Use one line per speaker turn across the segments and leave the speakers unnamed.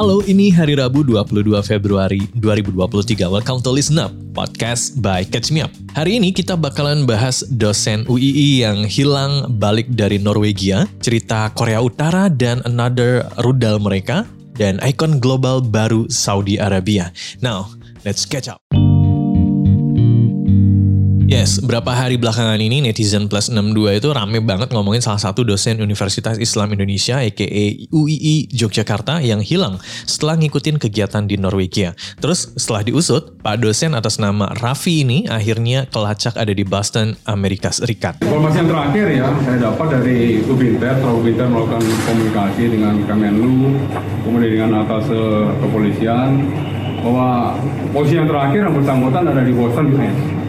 Halo, ini hari Rabu 22 Februari 2023. Welcome to Listen Up, podcast by Catch Me Up. Hari ini kita bakalan bahas dosen UII yang hilang balik dari Norwegia, cerita Korea Utara dan another rudal mereka, dan ikon global baru Saudi Arabia. Now, let's catch up. Yes, berapa hari belakangan ini netizen plus 62 itu rame banget ngomongin salah satu dosen Universitas Islam Indonesia aka UII Yogyakarta yang hilang setelah ngikutin kegiatan di Norwegia. Terus setelah diusut, Pak dosen atas nama Raffi ini akhirnya kelacak ada di Boston, Amerika Serikat.
Informasi yang terakhir ya, saya dapat dari Ubinter, Ubinter melakukan komunikasi dengan Kemenlu, kemudian dengan atas kepolisian, bahwa posisi yang terakhir yang bersangkutan ada di Boston, US.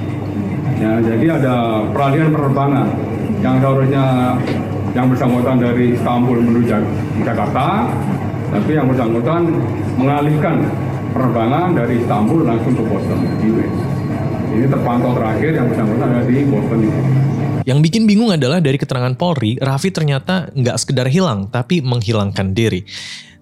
Ya, jadi ada peralihan penerbangan yang seharusnya yang bersangkutan dari Istanbul menuju Jakarta, tapi yang bersangkutan mengalihkan penerbangan dari Istanbul langsung ke Boston. Ini terpantau terakhir yang bersangkutan ada di Boston.
Yang bikin bingung adalah dari keterangan Polri, Raffi ternyata nggak sekedar hilang, tapi menghilangkan diri.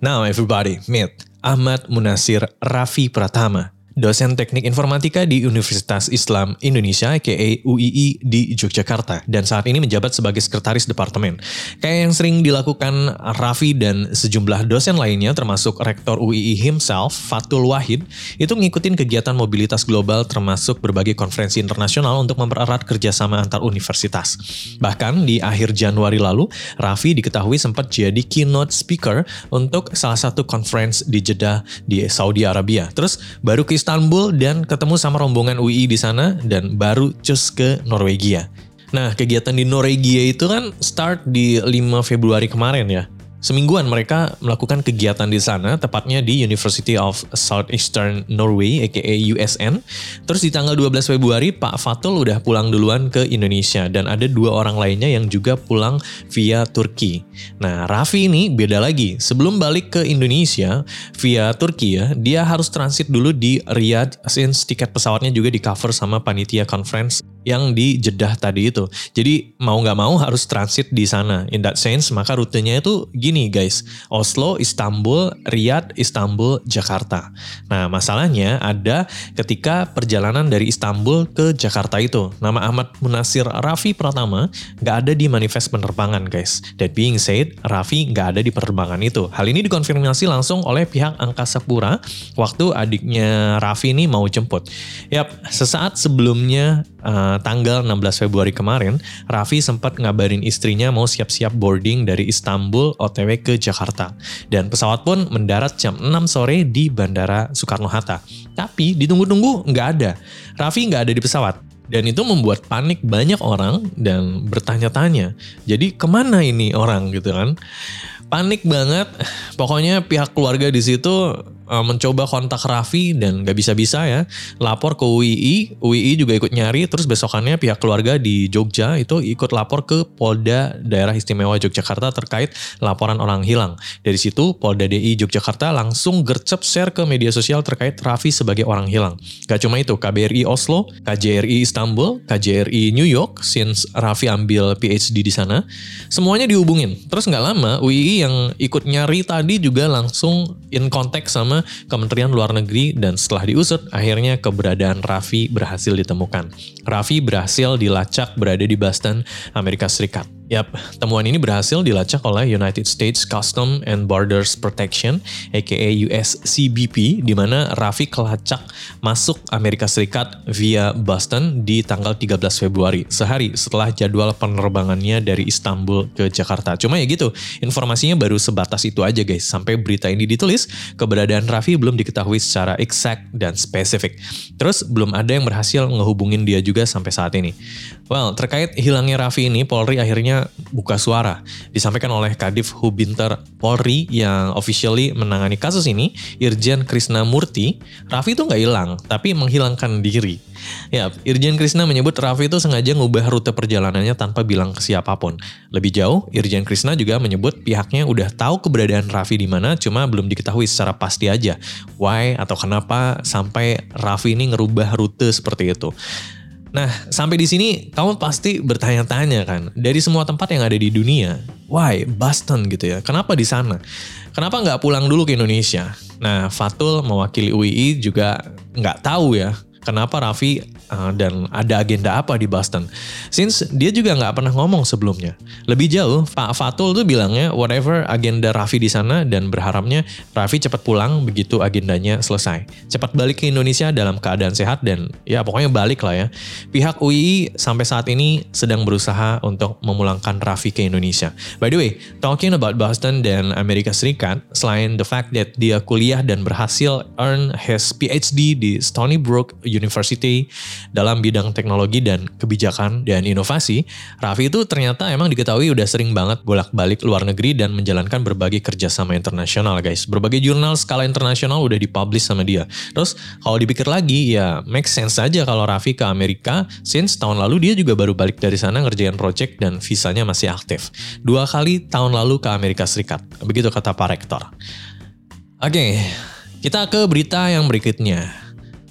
Now everybody, meet Ahmad Munasir Raffi Pratama dosen teknik informatika di Universitas Islam Indonesia aka UII di Yogyakarta dan saat ini menjabat sebagai sekretaris departemen. Kayak yang sering dilakukan Raffi dan sejumlah dosen lainnya termasuk rektor UII himself Fatul Wahid itu ngikutin kegiatan mobilitas global termasuk berbagai konferensi internasional untuk mempererat kerjasama antar universitas. Bahkan di akhir Januari lalu, Raffi diketahui sempat jadi keynote speaker untuk salah satu conference di Jeddah di Saudi Arabia. Terus baru ke Istanbul dan ketemu sama rombongan UI di sana dan baru cus ke Norwegia. Nah, kegiatan di Norwegia itu kan start di 5 Februari kemarin ya. Semingguan mereka melakukan kegiatan di sana, tepatnya di University of Southeastern Norway, aka USN. Terus di tanggal 12 Februari, Pak Fatul udah pulang duluan ke Indonesia, dan ada dua orang lainnya yang juga pulang via Turki. Nah, Raffi ini beda lagi. Sebelum balik ke Indonesia via Turki ya, dia harus transit dulu di Riyadh, since tiket pesawatnya juga di cover sama panitia conference yang di Jeddah tadi itu. Jadi mau nggak mau harus transit di sana. In that sense, maka rutenya itu gini guys. Oslo, Istanbul, Riyadh, Istanbul, Jakarta. Nah masalahnya ada ketika perjalanan dari Istanbul ke Jakarta itu. Nama Ahmad Munasir Raffi Pratama nggak ada di manifest penerbangan guys. That being said, Raffi nggak ada di penerbangan itu. Hal ini dikonfirmasi langsung oleh pihak Angkasa Pura waktu adiknya Raffi ini mau jemput. Yap, sesaat sebelumnya uh, tanggal 16 Februari kemarin, Raffi sempat ngabarin istrinya mau siap-siap boarding dari Istanbul OTW ke Jakarta. Dan pesawat pun mendarat jam 6 sore di Bandara Soekarno-Hatta. Tapi ditunggu-tunggu nggak ada. Raffi nggak ada di pesawat. Dan itu membuat panik banyak orang dan bertanya-tanya. Jadi ke mana ini orang gitu kan? Panik banget. Pokoknya pihak keluarga di situ uh, mencoba kontak Raffi dan gak bisa-bisa ya. Lapor ke UII, UII juga ikut nyari, terus besokannya pihak keluarga di Jogja itu ikut lapor ke Polda Daerah Istimewa Yogyakarta terkait laporan orang hilang. Dari situ Polda DI Yogyakarta langsung gercep share ke media sosial terkait Raffi sebagai orang hilang. Gak cuma itu, KBRI Oslo, KJRI Istanbul, KJRI New York, since Raffi ambil PhD di sana, semuanya dihubungin. Terus nggak lama UII yang ikut nyari tadi juga langsung in konteks sama Kementerian Luar Negeri dan setelah diusut akhirnya keberadaan Raffi berhasil ditemukan. Raffi berhasil dilacak berada di Boston, Amerika Serikat. Yap, temuan ini berhasil dilacak oleh United States Custom and Borders Protection, aka USCBP, di mana Raffi kelacak masuk Amerika Serikat via Boston di tanggal 13 Februari, sehari setelah jadwal penerbangannya dari Istanbul ke Jakarta. Cuma ya gitu, informasinya baru sebatas itu aja guys. Sampai berita ini ditulis, keberadaan Raffi belum diketahui secara exact dan spesifik. Terus belum ada yang berhasil ngehubungin dia juga sampai saat ini. Well, terkait hilangnya Raffi ini, Polri akhirnya buka suara. Disampaikan oleh Kadif Hubinter Polri yang officially menangani kasus ini, Irjen Krisna Murti, Raffi itu nggak hilang, tapi menghilangkan diri. Ya, Irjen Krisna menyebut Raffi itu sengaja ngubah rute perjalanannya tanpa bilang ke siapa pun. Lebih jauh, Irjen Krisna juga menyebut pihaknya udah tahu keberadaan Raffi di mana, cuma belum diketahui secara pasti aja. Why atau kenapa sampai Raffi ini ngerubah rute seperti itu. Nah, sampai di sini kamu pasti bertanya-tanya kan, dari semua tempat yang ada di dunia, why Boston gitu ya? Kenapa di sana? Kenapa nggak pulang dulu ke Indonesia? Nah, Fatul mewakili UII juga nggak tahu ya kenapa Raffi uh, dan ada agenda apa di Boston. Since dia juga nggak pernah ngomong sebelumnya. Lebih jauh, Pak Fatul tuh bilangnya whatever agenda Raffi di sana dan berharapnya Raffi cepat pulang begitu agendanya selesai. Cepat balik ke Indonesia dalam keadaan sehat dan ya pokoknya balik lah ya. Pihak UII sampai saat ini sedang berusaha untuk memulangkan Raffi ke Indonesia. By the way, talking about Boston dan Amerika Serikat, selain the fact that dia kuliah dan berhasil earn his PhD di Stony Brook University dalam bidang teknologi dan kebijakan dan inovasi, Raffi itu ternyata emang diketahui udah sering banget bolak-balik luar negeri dan menjalankan berbagai kerjasama internasional guys. Berbagai jurnal skala internasional udah dipublish sama dia. Terus kalau dipikir lagi ya make sense aja kalau Raffi ke Amerika since tahun lalu dia juga baru balik dari sana ngerjain project dan visanya masih aktif. Dua kali tahun lalu ke Amerika Serikat. Begitu kata Pak Rektor. Oke, okay, kita ke berita yang berikutnya.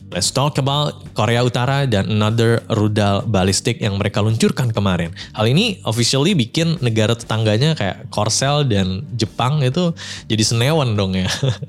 Let's talk about Korea Utara dan another rudal balistik yang mereka luncurkan kemarin. Hal ini officially bikin negara tetangganya kayak Korsel dan Jepang itu jadi senewan dong ya.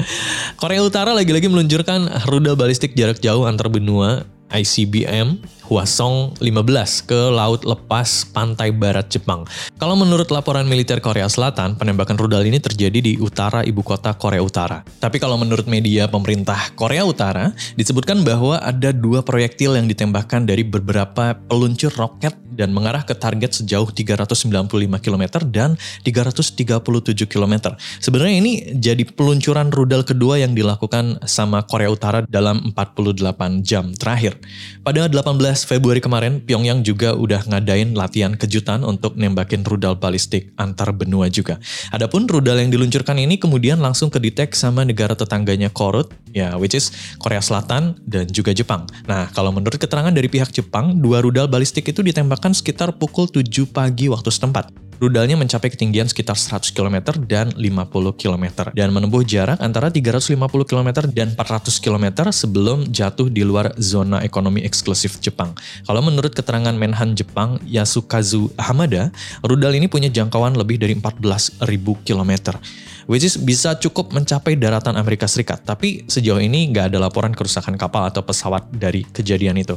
Korea Utara lagi-lagi meluncurkan rudal balistik jarak jauh antar benua ICBM Hwasong 15 ke laut lepas pantai barat Jepang. Kalau menurut laporan militer Korea Selatan, penembakan rudal ini terjadi di utara ibu kota Korea Utara. Tapi kalau menurut media pemerintah Korea Utara, disebutkan bahwa ada dua proyektil yang ditembakkan dari beberapa peluncur roket dan mengarah ke target sejauh 395 km dan 337 km. Sebenarnya ini jadi peluncuran rudal kedua yang dilakukan sama Korea Utara dalam 48 jam terakhir. Pada 18 Februari kemarin, Pyongyang juga udah ngadain latihan kejutan untuk nembakin rudal balistik antar benua juga. Adapun rudal yang diluncurkan ini kemudian langsung kedetek sama negara tetangganya Korut, ya which is Korea Selatan dan juga Jepang. Nah, kalau menurut keterangan dari pihak Jepang, dua rudal balistik itu ditembakkan sekitar pukul 7 pagi waktu setempat. Rudalnya mencapai ketinggian sekitar 100 km dan 50 km dan menempuh jarak antara 350 km dan 400 km sebelum jatuh di luar zona ekonomi eksklusif Jepang. Kalau menurut keterangan Menhan Jepang Yasukazu Hamada, rudal ini punya jangkauan lebih dari 14.000 km which is bisa cukup mencapai daratan Amerika Serikat. Tapi sejauh ini nggak ada laporan kerusakan kapal atau pesawat dari kejadian itu.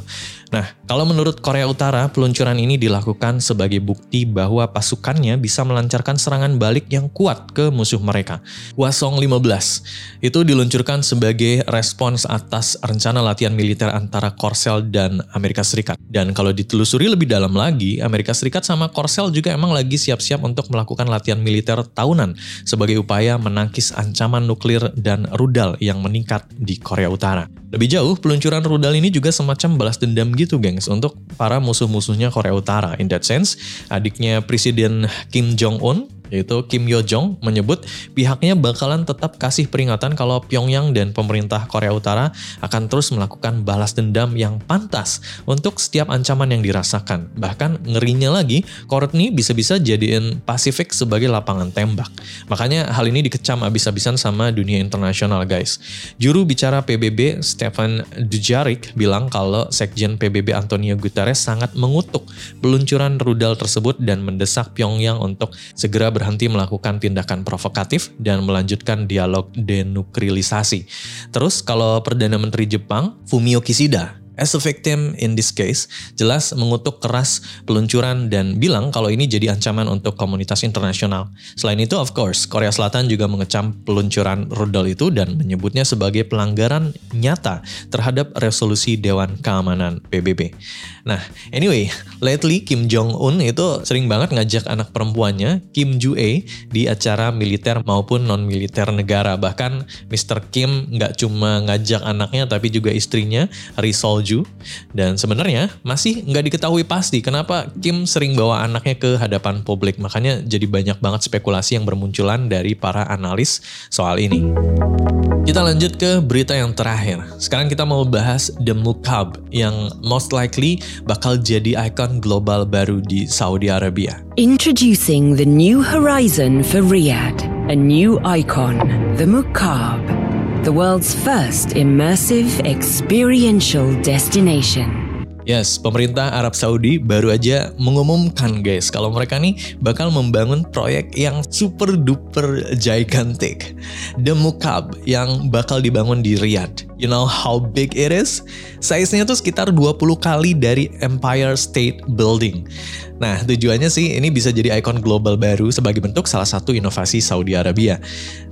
Nah, kalau menurut Korea Utara, peluncuran ini dilakukan sebagai bukti bahwa pasukannya bisa melancarkan serangan balik yang kuat ke musuh mereka. Wasong 15 itu diluncurkan sebagai respons atas rencana latihan militer antara Korsel dan Amerika Serikat. Dan kalau ditelusuri lebih dalam lagi, Amerika Serikat sama Korsel juga emang lagi siap-siap untuk melakukan latihan militer tahunan sebagai upaya menangkis ancaman nuklir dan rudal yang meningkat di Korea Utara. Lebih jauh, peluncuran rudal ini juga semacam balas dendam gitu gengs untuk para musuh-musuhnya Korea Utara. In that sense, adiknya Presiden Kim Jong-un yaitu Kim Yo Jong menyebut pihaknya bakalan tetap kasih peringatan kalau Pyongyang dan pemerintah Korea Utara akan terus melakukan balas dendam yang pantas untuk setiap ancaman yang dirasakan. Bahkan ngerinya lagi, Courtney bisa-bisa jadiin Pasifik sebagai lapangan tembak. Makanya hal ini dikecam abis-abisan sama dunia internasional guys. Juru bicara PBB Stefan Dujarric bilang kalau Sekjen PBB Antonio Guterres sangat mengutuk peluncuran rudal tersebut dan mendesak Pyongyang untuk segera ber berhenti melakukan tindakan provokatif dan melanjutkan dialog denuklirisasi. Terus kalau Perdana Menteri Jepang, Fumio Kishida, as a victim in this case, jelas mengutuk keras peluncuran dan bilang kalau ini jadi ancaman untuk komunitas internasional. Selain itu, of course, Korea Selatan juga mengecam peluncuran rudal itu dan menyebutnya sebagai pelanggaran nyata terhadap resolusi Dewan Keamanan PBB. Nah, anyway, lately Kim Jong-un itu sering banget ngajak anak perempuannya, Kim Ju-e, di acara militer maupun non-militer negara. Bahkan Mr. Kim nggak cuma ngajak anaknya tapi juga istrinya, Ri Sol Ju. Dan sebenarnya masih nggak diketahui pasti kenapa Kim sering bawa anaknya ke hadapan publik. Makanya jadi banyak banget spekulasi yang bermunculan dari para analis soal ini. Kita lanjut ke berita yang terakhir. Sekarang kita mau bahas The Mukab yang most likely bakal jadi ikon global baru di Saudi Arabia.
Introducing the new horizon for Riyadh, a new icon, the Mukab, the world's first immersive experiential destination.
Yes, pemerintah Arab Saudi baru aja mengumumkan guys kalau mereka nih bakal membangun proyek yang super duper gigantic. The Mukab yang bakal dibangun di Riyadh. You know how big it is? Size-nya tuh sekitar 20 kali dari Empire State Building. Nah, tujuannya sih ini bisa jadi ikon global baru sebagai bentuk salah satu inovasi Saudi Arabia.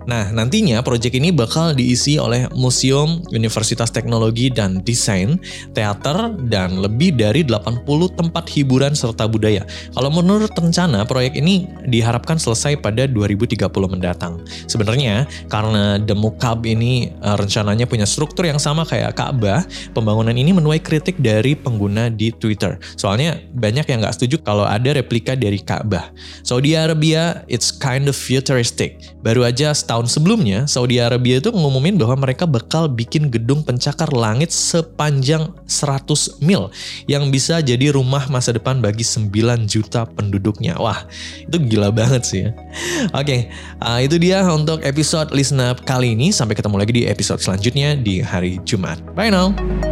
Nah, nantinya proyek ini bakal diisi oleh museum, universitas teknologi dan desain, teater, dan lebih dari 80 tempat hiburan serta budaya. Kalau menurut rencana, proyek ini diharapkan selesai pada 2030 mendatang. Sebenarnya, karena The Mukab ini uh, rencananya punya struktur yang sama kayak Ka'bah, pembangunan ini menuai kritik dari pengguna di Twitter. Soalnya banyak yang nggak setuju kalau ada replika dari Ka'bah. Saudi Arabia, it's kind of futuristic. Baru aja tahun sebelumnya, Saudi Arabia itu ngumumin bahwa mereka bakal bikin gedung pencakar langit sepanjang 100 mil yang bisa jadi rumah masa depan bagi 9 juta penduduknya. Wah, itu gila banget sih ya. Oke, okay, uh, itu dia untuk episode Listen Up kali ini. Sampai ketemu lagi di episode selanjutnya di hari Jumat. Bye now!